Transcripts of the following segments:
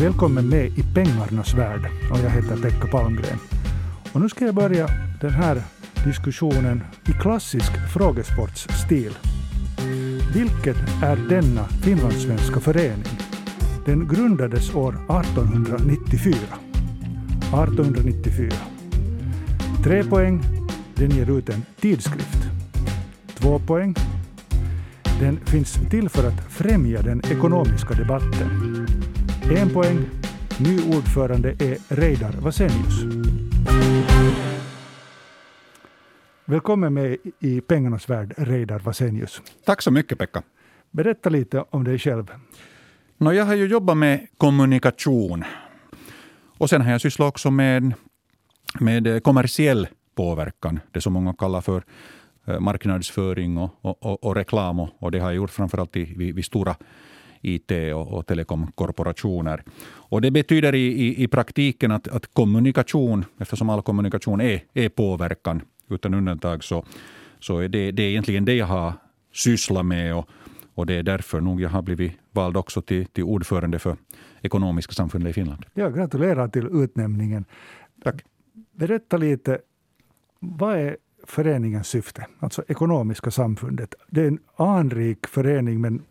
Välkommen med i pengarnas värld. Och jag heter Pekka Palmgren. Och nu ska jag börja den här diskussionen i klassisk frågesportsstil. Vilket är denna finlandssvenska förening? Den grundades år 1894. 1894. Tre poäng. Den ger ut en tidskrift. Två poäng. Den finns till för att främja den ekonomiska debatten. En poäng. Ny ordförande är Reidar Vasenius. Välkommen med i pengarnas värld, Reidar Vasenius. Tack så mycket, Pekka. Berätta lite om dig själv. No, jag har ju jobbat med kommunikation. Och sen har jag sysslat också med, med kommersiell påverkan, det som många kallar för eh, marknadsföring och, och, och reklam. Och det har jag gjort framförallt vid, vid stora IT och, och telekomkorporationer. Och det betyder i, i, i praktiken att, att, kommunikation, eftersom all kommunikation är, är påverkan, utan undantag, så, så är det, det är egentligen det jag har sysslat med. Och, och det är därför nog jag har blivit vald också till, till ordförande för Ekonomiska samfundet i Finland. Ja, gratulerar till utnämningen. Tack. Berätta lite, vad är föreningens syfte? Alltså Ekonomiska samfundet. Det är en anrik förening men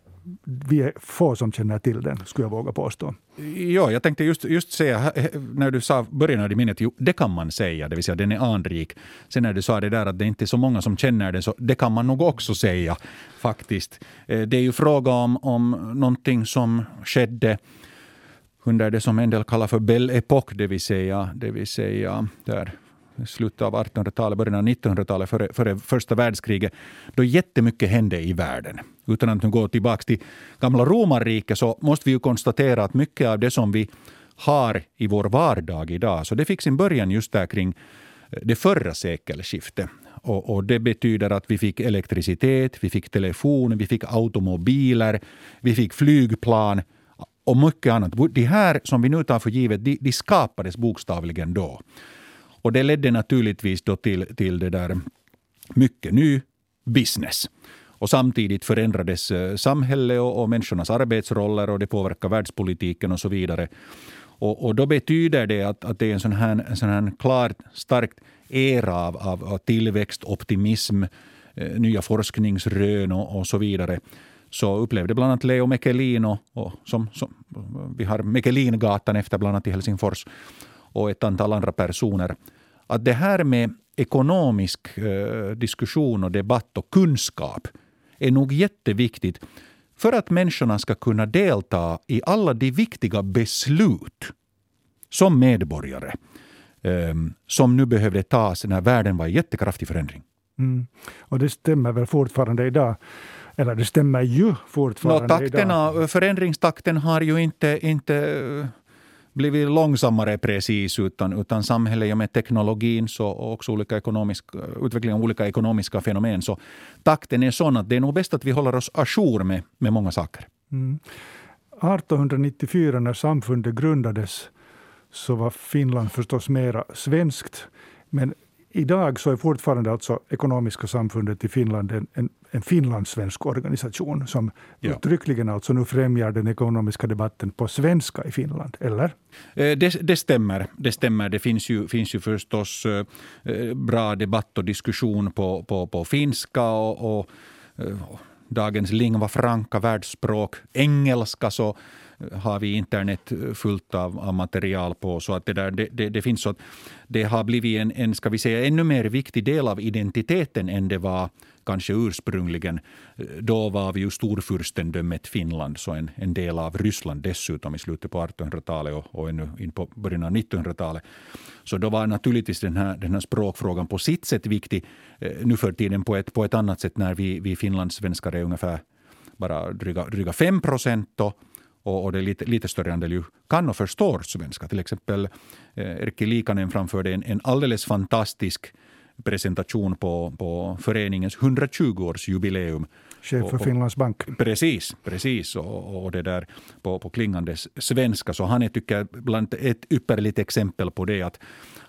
vi är få som känner till den, skulle jag våga påstå. Ja, jag tänkte just, just säga, när du sa början av det minnet, jo, det kan man säga, det vill säga den är anrik. Sen när du sa det där att det inte är så många som känner den, så det kan man nog också säga faktiskt. Eh, det är ju fråga om, om någonting som skedde under det som en del kallar för Belle Époque, det vill säga, det vill säga där slutet av 1800-talet, början av 1900-talet, före, före första världskriget, då jättemycket hände i världen. Utan att gå tillbaka till gamla romarriket så måste vi ju konstatera att mycket av det som vi har i vår vardag idag, så det fick sin början just där kring eh, det förra sekelskiftet. Och, och, det betyder att vi fick elektricitet, vi fick telefon, vi fick automobiler, vi fick flygplan och mycket annat. De här som vi nu tar för givet, de, de skapades bokstavligen då. Och det ledde naturligtvis då till, till det där mycket ny business. Och samtidigt förändrades eh, samhället och, och människornas arbetsroller och det påverkar världspolitiken och så vidare. Och, och då betyder det att, att det är en sån här, en sån här klart, starkt era av, av, av tillväxt, optimism, eh, nya forskningsrön och, och, så vidare. Så upplevde bland annat Leo Mekelin, och, och som, som, vi har Mekelingatan efter bland annat i Helsingfors, och ett antal andra personer. Att det här med ekonomisk eh, diskussion och debatt och kunskap är nog jätteviktigt för att människorna ska kunna delta i alla de viktiga beslut som medborgare eh, som nu behövde tas när världen var i jättekraftig förändring. Mm. Och det stämmer väl fortfarande idag? Eller det stämmer ju fortfarande no, takterna, idag. Förändringstakten har ju inte, inte blivit långsammare precis, utan, utan samhället med teknologin så, och också olika ekonomisk, utvecklingen av olika ekonomiska fenomen. Så takten är sån att det är nog bäst att vi håller oss ajour med, med många saker. Mm. 1894 när samfundet grundades så var Finland förstås mera svenskt. Men idag så är fortfarande alltså Ekonomiska samfundet i Finland en, en, en finlandssvensk organisation som ja. uttryckligen alltså nu främjar den ekonomiska debatten på svenska i Finland, eller? Eh, det, det, stämmer. Det stämmer. Det finns ju, finns ju förstås eh, bra debatt och diskussion på, på, på finska och, och eh, dagens lingva franca, världsspråk, engelska. så har vi internet fullt av, av material på. Så att det, där, det, det, det, finns så att det har blivit en, en, ska vi säga, ännu mer viktig del av identiteten än det var kanske ursprungligen. Då var vi ju storfurstendömet Finland, så en, en del av Ryssland dessutom i slutet på 1800-talet och, och ännu in på början av 1900-talet. Så då var naturligtvis den här, den här språkfrågan på sitt sätt viktig. Eh, nu för tiden på ett, på ett annat sätt när vi, vi finlandssvenskar är ungefär bara dryga, dryga 5 procent och, och det är lite, lite större andel ju kan och förstår svenska. Till exempel eh, Erkki Liikanen framförde en, en alldeles fantastisk presentation på, på föreningens 120-årsjubileum. Chef för Finlands Bank. Precis, precis. Och, och det där på, på klingande svenska. Så han är, tycker bland ett ypperligt exempel på det att,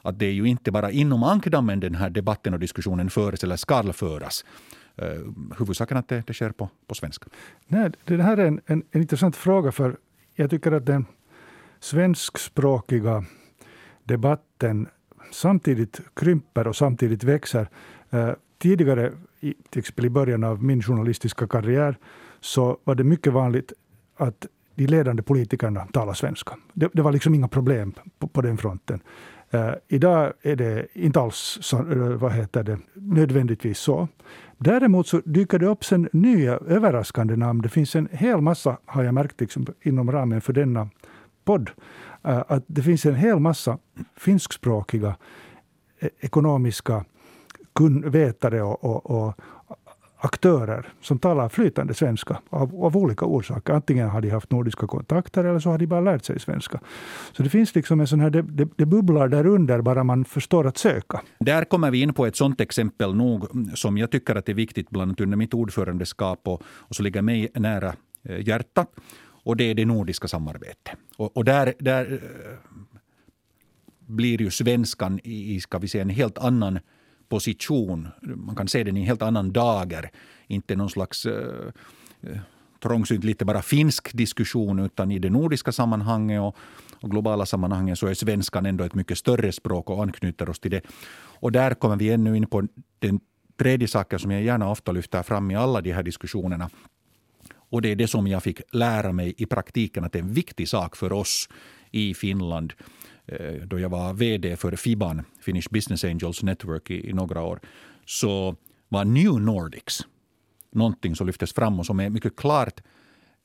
att det är ju inte bara inom ankdammen den här debatten och diskussionen förs eller ska föras Eh, huvudsaken att det, det sker på, på svenska. Nej, det här är en, en, en, intressant fråga, för jag tycker att den svenskspråkiga debatten samtidigt krymper och samtidigt växer. Eh, tidigare, till exempel i början av min journalistiska karriär, så var det mycket vanligt att de ledande politikerna talar svenska. Det, det var liksom inga problem på, på den fronten. Uh, idag är det inte alls så, eh, vad heter det, nödvändigtvis så. Däremot så dyker det upp sen nya överraskande namn. Det finns en hel massa, har jag märkt liksom, inom ramen för denna podd, uh, att det finns en hel massa finskspråkiga ekonomiska vetare och, och, och, aktörer som talar flytande svenska av, av, olika orsaker. Antingen har de haft nordiska kontakter eller så har de bara lärt sig svenska. Så det finns liksom en sån här, det, det, det bubblar där under bara man förstår att söka. Där kommer vi in på ett sånt exempel nog mm, som jag tycker att är viktigt bland annat under mitt ordförandeskap och, och så ligger mig nära eh, hjärtat. Och det är det nordiska samarbetet. Och, och där, där eh, blir ju svenskan i, ska vi säga, en helt annan position. Man kan se den i en helt annan dager. Inte någon slags eh, eh, trångsynt, lite bara finsk diskussion utan i det nordiska sammanhanget och, och, globala sammanhanget så är svenskan ändå ett mycket större språk och anknyter oss till det. Och där kommer vi ännu in på den tredje saken som jag gärna ofta lyfter fram i alla de här diskussionerna. Och det är det som jag fick lära mig i praktiken att det är en viktig sak för oss i Finland Eh, då jag var vd för FIBAN, Finnish Business Angels Network, i, i några år, så var New Nordics någonting som lyftes fram och som är mycket klart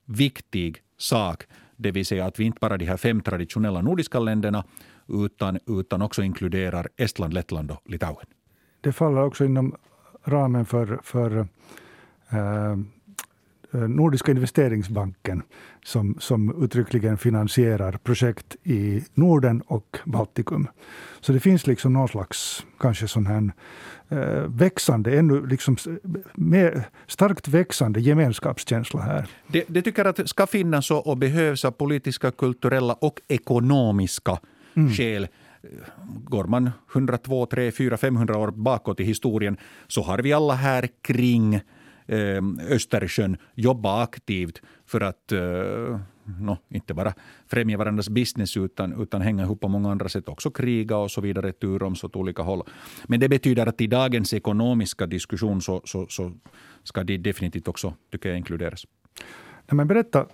viktig sak. Det vill säga att vi inte bara de här fem traditionella nordiska länderna utan, utan också inkluderar Estland, Lettland och Litauen. Det faller också inom ramen för, för äh, Eh, Nordiska investeringsbanken som, som uttryckligen finansierar projekt i Norden och Baltikum. Så det finns liksom någon slags kanske sån här eh, växande, ännu liksom mer starkt växande gemenskapskänsla här. Det, det tycker att ska finnas och behövs av politiska, kulturella och ekonomiska mm. skäl går man 102, 3, 4, 500 år bakåt i historien så har vi alla här kring eh, Östersjön jobba aktivt för att eh, no, inte bara främja varandras business utan, utan hänga ihop på många andra sätt, också kriga och så vidare tur om så åt olika håll. Men det betyder att i dagens ekonomiska diskussion så, så, så ska de definitivt också, tycker jag, inkluderas. Nej, men berätta,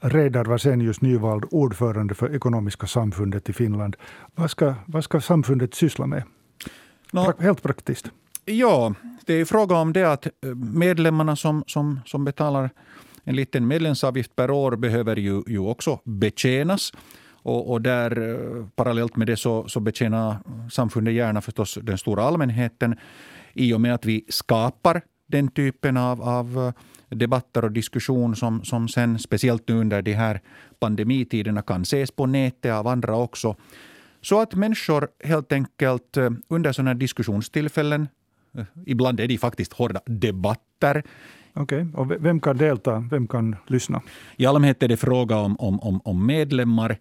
Reidar Vasenius, nyvald ordförande för Ekonomiska samfundet i Finland. Vad ska, vad ska samfundet syssla med? No, Helt praktiskt. Ja, det är fråga om det att eh, medlemmarna som, som, som betalar en liten medlemsavgift per år behöver ju, ju också betjänas. Och, och där, eh, parallellt med det så, så betjänar samfundet gärna förstås den stora allmänheten. I och med att vi skapar den typen av, av eh, debatter och diskussion som, som sen, speciellt nu under de här pandemitiderna, kan ses på nätet av andra också. Så att människor helt enkelt eh, under sådana diskussionstillfällen Ibland är det faktiskt hårda debatter. Okej, okay. och vem kan delta? Vem kan lyssna? I allmänhet är det fråga om, om, om, om medlemmar.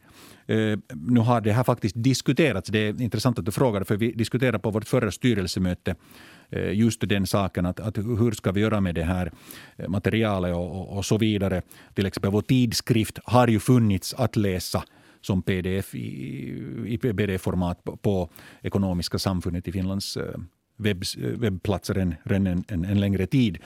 Uh, nu har det här faktiskt diskuterats. Det är intressant att du frågar, för vi diskuterade på vårt förra styrelsemöte uh, just den saken, att, att, hur ska vi göra med det här materialet och, och, och så vidare. Till exempel vår tidskrift har ju funnits att läsa som pdf i, i pdf-format på, på Ekonomiska samfundet i Finlands uh, webb, webbplatser en, en, en, en, längre tid.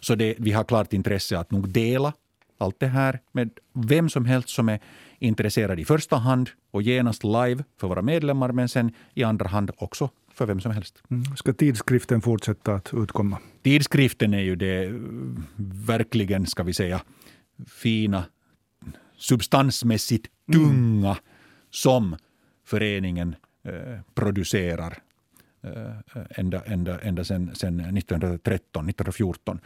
Så det, vi har klart intresse att nog dela allt det här med vem som helst som är intresserad i första hand och genast live för våra medlemmar men sen i andra hand också för vem som helst. Mm. Ska tidskriften fortsätta att utkomma? Tidskriften är ju det verkligen, ska vi säga, fina, substansmässigt tunga mm. som föreningen eh, producerar Eh, ända, ända, ända sedan 1913, 1914.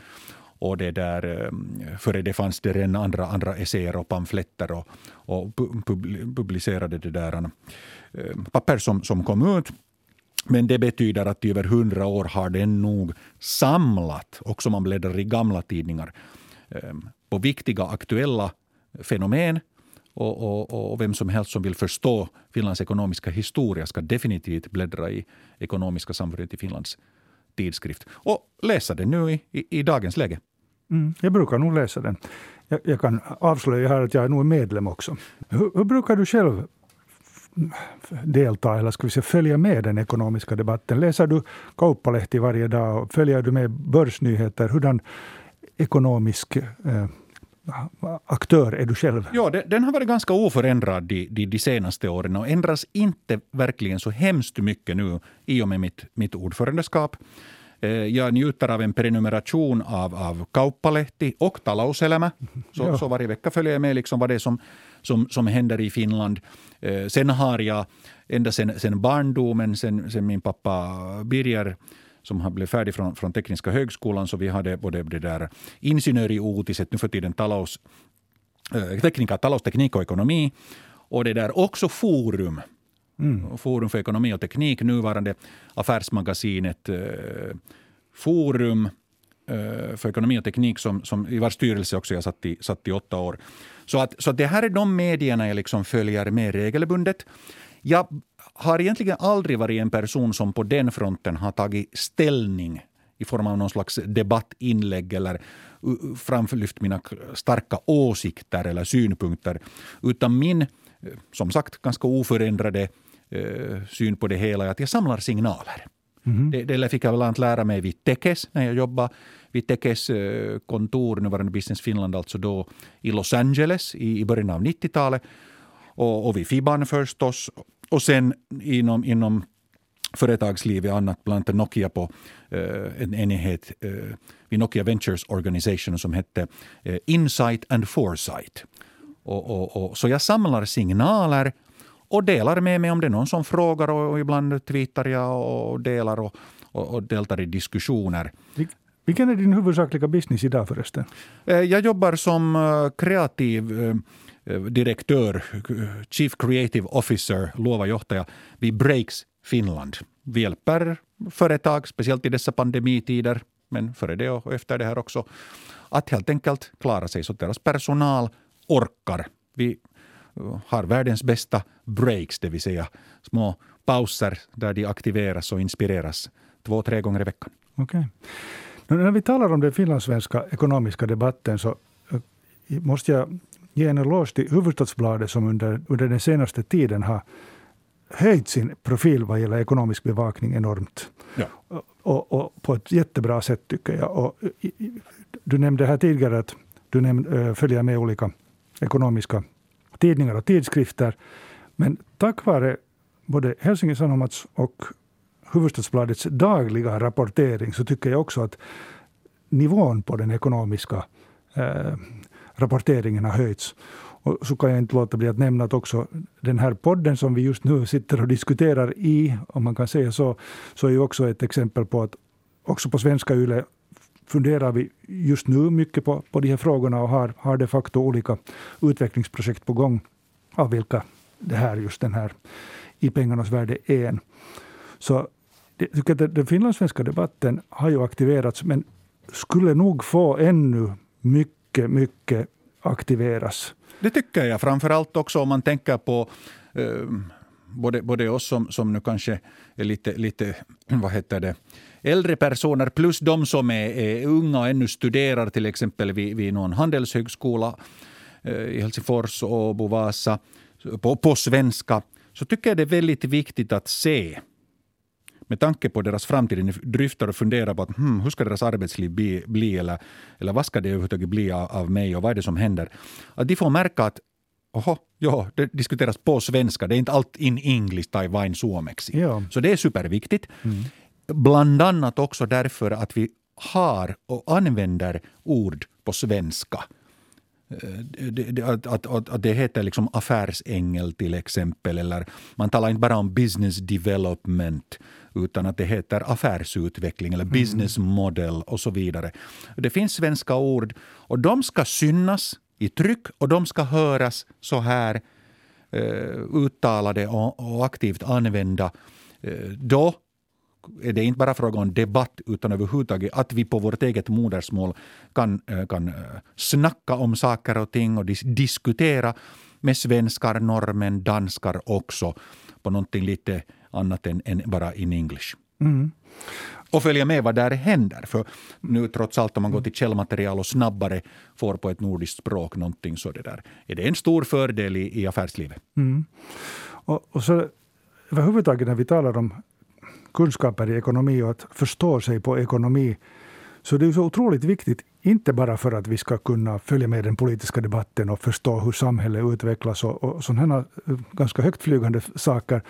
Och det där, eh, före det fanns det redan andra, andra essäer och pamfletter och, och publicerade det där eh, papper som, som kom ut. Men det betyder att i över hundra år har den nog samlat, också om man bläddrar i gamla tidningar, på viktiga aktuella fenomen och, och, och, vem som helst som vill förstå Finlands ekonomiska historia ska definitivt bläddra i Ekonomiska samfundet i Finlands tidskrift och läsa den nu i, i, i dagens läge. Mm, jag brukar nog läsa den. jag, jag kan avslöja här att jag är nog medlem också. Hur, hur brukar du själv delta eller ska vi säga, följa med den ekonomiska debatten? Läser du Kauppalehti varje dag följer du med börsnyheter? Hurdan ekonomisk eh, aktör är du själv? Ja, den har varit ganska oförändrad de, de, de, senaste åren och ändras inte verkligen så hemskt mycket nu i och med mitt, mitt ordförandeskap. Eh, jag njuter av en prenumeration av, av Kauppalehti och Talouselämä. Så, ja. så varje vecka följer jag med liksom vad det är som, som, som händer i Finland. Eh, sen har jag ända sen, sen barndomen, sen, sen min pappa Birger som har blivit färdig från, från Tekniska högskolan, så vi hade både det där ingenjör i Otiset, nu för tiden talous, äh, teknika, talousteknik och ekonomi. Och det där också Forum, mm. Forum för ekonomi och teknik, nuvarande affärsmagasinet äh, Forum äh, för ekonomi och teknik som, som i vars styrelse också jag satt i, satt i åtta år. Så, att, så att det här är de medierna jag liksom följer med regelbundet. Jag har egentligen aldrig varit en person som på den fronten har tagit ställning i form av någon slags debattinlägg eller framlyft mina starka åsikter eller synpunkter. Utan min, som sagt, ganska oförändrade eh, syn på det hela är att jag samlar signaler. Mm. Det, det fick jag bland annat lära mig vid Tekes när jag jobbade vid Tekes eh, kontor, nuvarande Business Finland, alltså då i Los Angeles i, i början av 90-talet. Och, och vid Fiban förstås och sen inom, inom företagsliv och annat, bland annat Nokia på eh, en enhet eh, vid Nokia Ventures Organization som hette eh, Insight and Foresight. Och, och, och, så jag samlar signaler och delar med mig om det är någon som frågar och, ibland tweetar jag och delar och, och, deltar i diskussioner. Vilken är din huvudsakliga business idag förresten? Jag jobbar som kreativ Eh, direktör, Chief Creative Officer, luova johtaja vid Breaks Finland. Vi hjälper företag, speciellt i dessa pandemitider, men före det och efter det här också, att helt enkelt klara sig så att deras personal orkar. Vi eh, har världens bästa breaks, det vill säga små pauser där de aktiveras och inspireras två, tre gånger i veckan. Okay. När vi talar om den finlandssvenska ekonomiska debatten så eh, måste jag ge en eloge till Hufvudstadsbladet som under, under den senaste tiden har höjt sin profil vad gäller ekonomisk bevakning enormt. Ja. Och, och, på ett jättebra sätt tycker jag. Och, du nämnde här tidigare att du nämnde, följer med olika ekonomiska tidningar och tidskrifter. Men tack vare både Helsingin Sanomats och Hufvudstadsbladets dagliga rapportering så tycker jag också att nivån på den ekonomiska eh, rapporteringen har höjts. Och så kan jag inte låta bli att nämna att också den här podden som vi just nu sitter och diskuterar i, om man kan säga så, så är ju också ett exempel på att också på svenska YLE funderar vi just nu mycket på, på de här frågorna och har, har de facto olika utvecklingsprojekt på gång, av vilka det här, just den här i pengarnas värde är en. Så jag tycker att den finlandssvenska debatten har ju aktiverats, men skulle nog få ännu mycket mycket, mycket aktiveras. Det tycker jag, framförallt också om man tänker på eh, både, både oss som, som nu kanske är lite, lite vad heter det, äldre personer plus de som är, är unga och ännu studerar till exempel vid, vid någon handelshögskola eh, i Helsingfors, och Bovasa på, på svenska så tycker jag det är väldigt viktigt att se med tanke på deras framtid, ni dryftar och funderar på att, hmm, hur ska deras arbetsliv bli, bli eller, eller vad ska det överhuvudtaget bli av, av mig och vad är det som händer? Att de får märka att Oho, ja, det diskuteras på svenska. Det är inte allt in English tai vain suomeksi. Ja. Så det är superviktigt. Mm. Bland annat också därför att vi har och använder ord på svenska. Eh, det, att, att, att, det heter liksom affärsängel till exempel. Eller man talar inte bara om business development utan att det heter affärsutveckling eller mm. business model och så vidare. Det finns svenska ord och de ska synas i tryck och de ska höras så här eh, uttalade och, och aktivt använda. Eh, då är det inte bara fråga om debatt utan överhuvudtaget att vi på vårt eget modersmål kan, eh, kan eh, snacka om saker och ting och dis diskutera med svenskar, norrmän, danskar också på någonting lite annat än, än bara in English. Mm. Och följa med vad där händer. För nu trots allt om man går till källmaterial och snabbare får på ett nordiskt språk någonting så det där, är det en stor fördel i, i affärslivet. Mm. Och, och så överhuvudtaget när vi talar om kunskaper i ekonomi och att förstå sig på ekonomi så det är så otroligt viktigt, inte bara för att vi ska kunna följa med den politiska debatten och förstå hur samhället utvecklas och, och sådana eh, ganska högtflygande saker,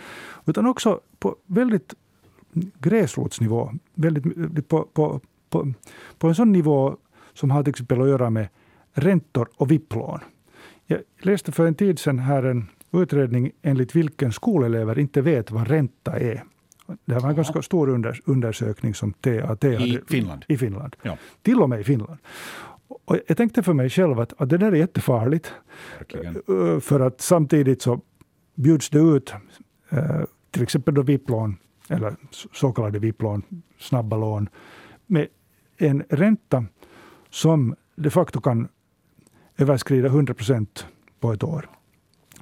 utan också på väldigt gräsrotsnivå, väldigt, på, på, på, på en sån nivå som har till exempel att göra med räntor och vipplån. Jag läste för en tid sedan här en utredning enligt vilken skolelever inte vet vad ränta är. Det här var en ganska stor under, undersökning som TAT hade. I Finland? I Finland. Ja. Till och med i Finland. Och jag tänkte för mig själv att, att det där är jättefarligt. Verkligen. Eh, för att samtidigt så bjuds det ut eh, till exempel då VIP-lån, eller så kallade VIP-lån, snabba lån, med en ränta som de facto kan överskrida 100 procent på ett år.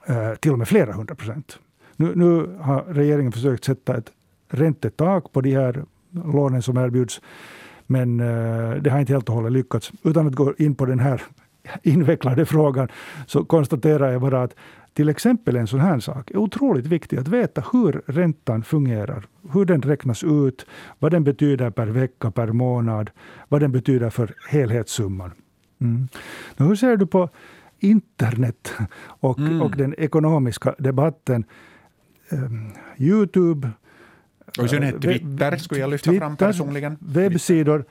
Eh, till och med flera hundra procent. Nu, nu har regeringen försökt sätta ett räntetak på de här lånen som erbjuds. Men eh, det har inte helt och hållet lyckats. Utan att gå in på den här invecklade frågan så konstaterar jag bara att till exempel en sån här sak är otroligt viktig. Att veta hur räntan fungerar, hur den räknas ut, vad den betyder per vecka, per månad, vad den betyder för helhetssumman. Mm. hur ser du på internet och, mm. och den ekonomiska debatten? Um, Youtube, och i Twitter skulle jag lyfta Twitter, fram personligen. Webbsidor,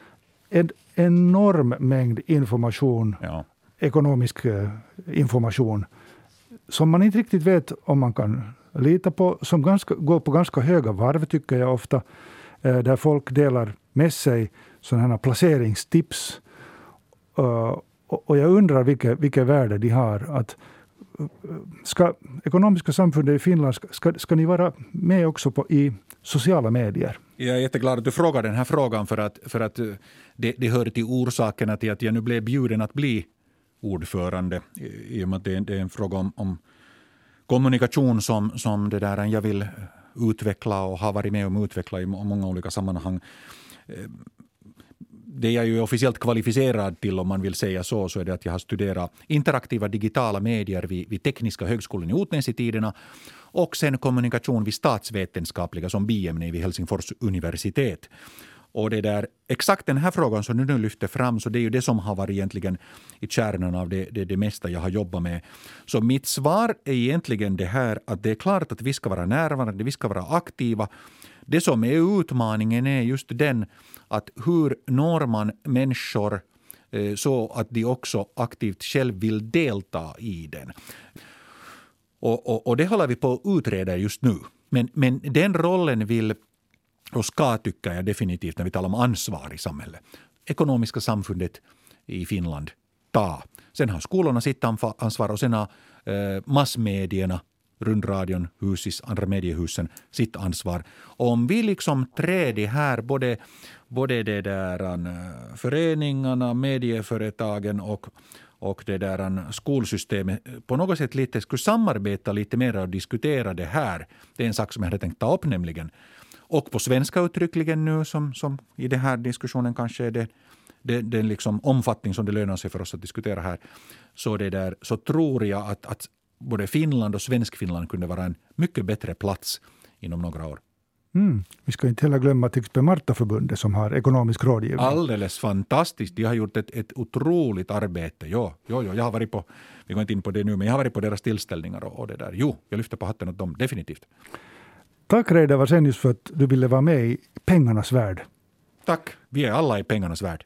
en enorm mängd information, ja. ekonomisk eh, information, som man inte riktigt vet om man kan lita på, som ganska, går på ganska höga varv tycker jag ofta, eh, där folk delar med sig sådana här placeringstips. Uh, och jag undrar vilket, vilket värde de har. Att, ska Ekonomiska samfundet i Finland, ska, ska ni vara med också på, i sociala medier? Jag är jätteglad att du frågar den här frågan för att, för att eh, det, det hör till orsakerna till att jag nu blev bjuden att bli ordförande. I och med att det, det är en fråga om, om kommunikation som, som det där jag vill utveckla och har varit med om att utveckla i många olika sammanhang. Eh, det jag är officiellt kvalificerad till, om man vill säga så, så är det att jag har studerat interaktiva digitala medier vid, vid Tekniska högskolan i Otnäs i tiderna och sen kommunikation vid statsvetenskapliga som biämne vid Helsingfors universitet. Och det där, exakt den här frågan som du nu lyfter fram, så det är ju det som har varit egentligen i kärnan av det, det, det mesta jag har jobbat med. Så mitt svar är egentligen det här att det är klart att vi ska vara närvarande, vi ska vara aktiva. Det som är utmaningen är just den att hur når man människor eh, så att de också aktivt själv vill delta i den. Och, och, och, det håller vi på att utreda just nu. Men, men den rollen vill och ska, tycker jag definitivt, när vi talar om ansvar i samhället, ekonomiska samfundet i Finland ta. Sen har skolorna sitt ansvar och sen har eh, massmedierna, rundradion, husis, andra mediehusen sitt ansvar. Och om vi liksom träder här, både, både det där, eh, föreningarna, medieföretagen och och det där eh, skolsystemet på något sätt lite skulle samarbeta lite mer och diskutera det här. Det är en sak som jag hade tänkt ta upp nämligen. Och på svenska uttryckligen nu, som, som i den här diskussionen kanske är det, den, den liksom omfattning som det lönar sig för oss att diskutera här, så, det där, så tror jag att, att både Finland och Svenskfinland kunde vara en mycket bättre plats inom några år. Mm. Vi ska inte heller glömma till exempel Martaförbundet som har ekonomisk rådgivning. Alldeles fantastiskt. De har gjort ett, ett otroligt arbete. Jo, jo, jo, jag har varit på, vi går inte in på det nu, men jag har varit på deras tillställningar och, och det där. Jo, jag lyfter på hatten åt dem, definitivt. Tack Reidar Vasenius för att du ville vara med i pengarnas värld. Tack. Vi är alla i pengarnas värld.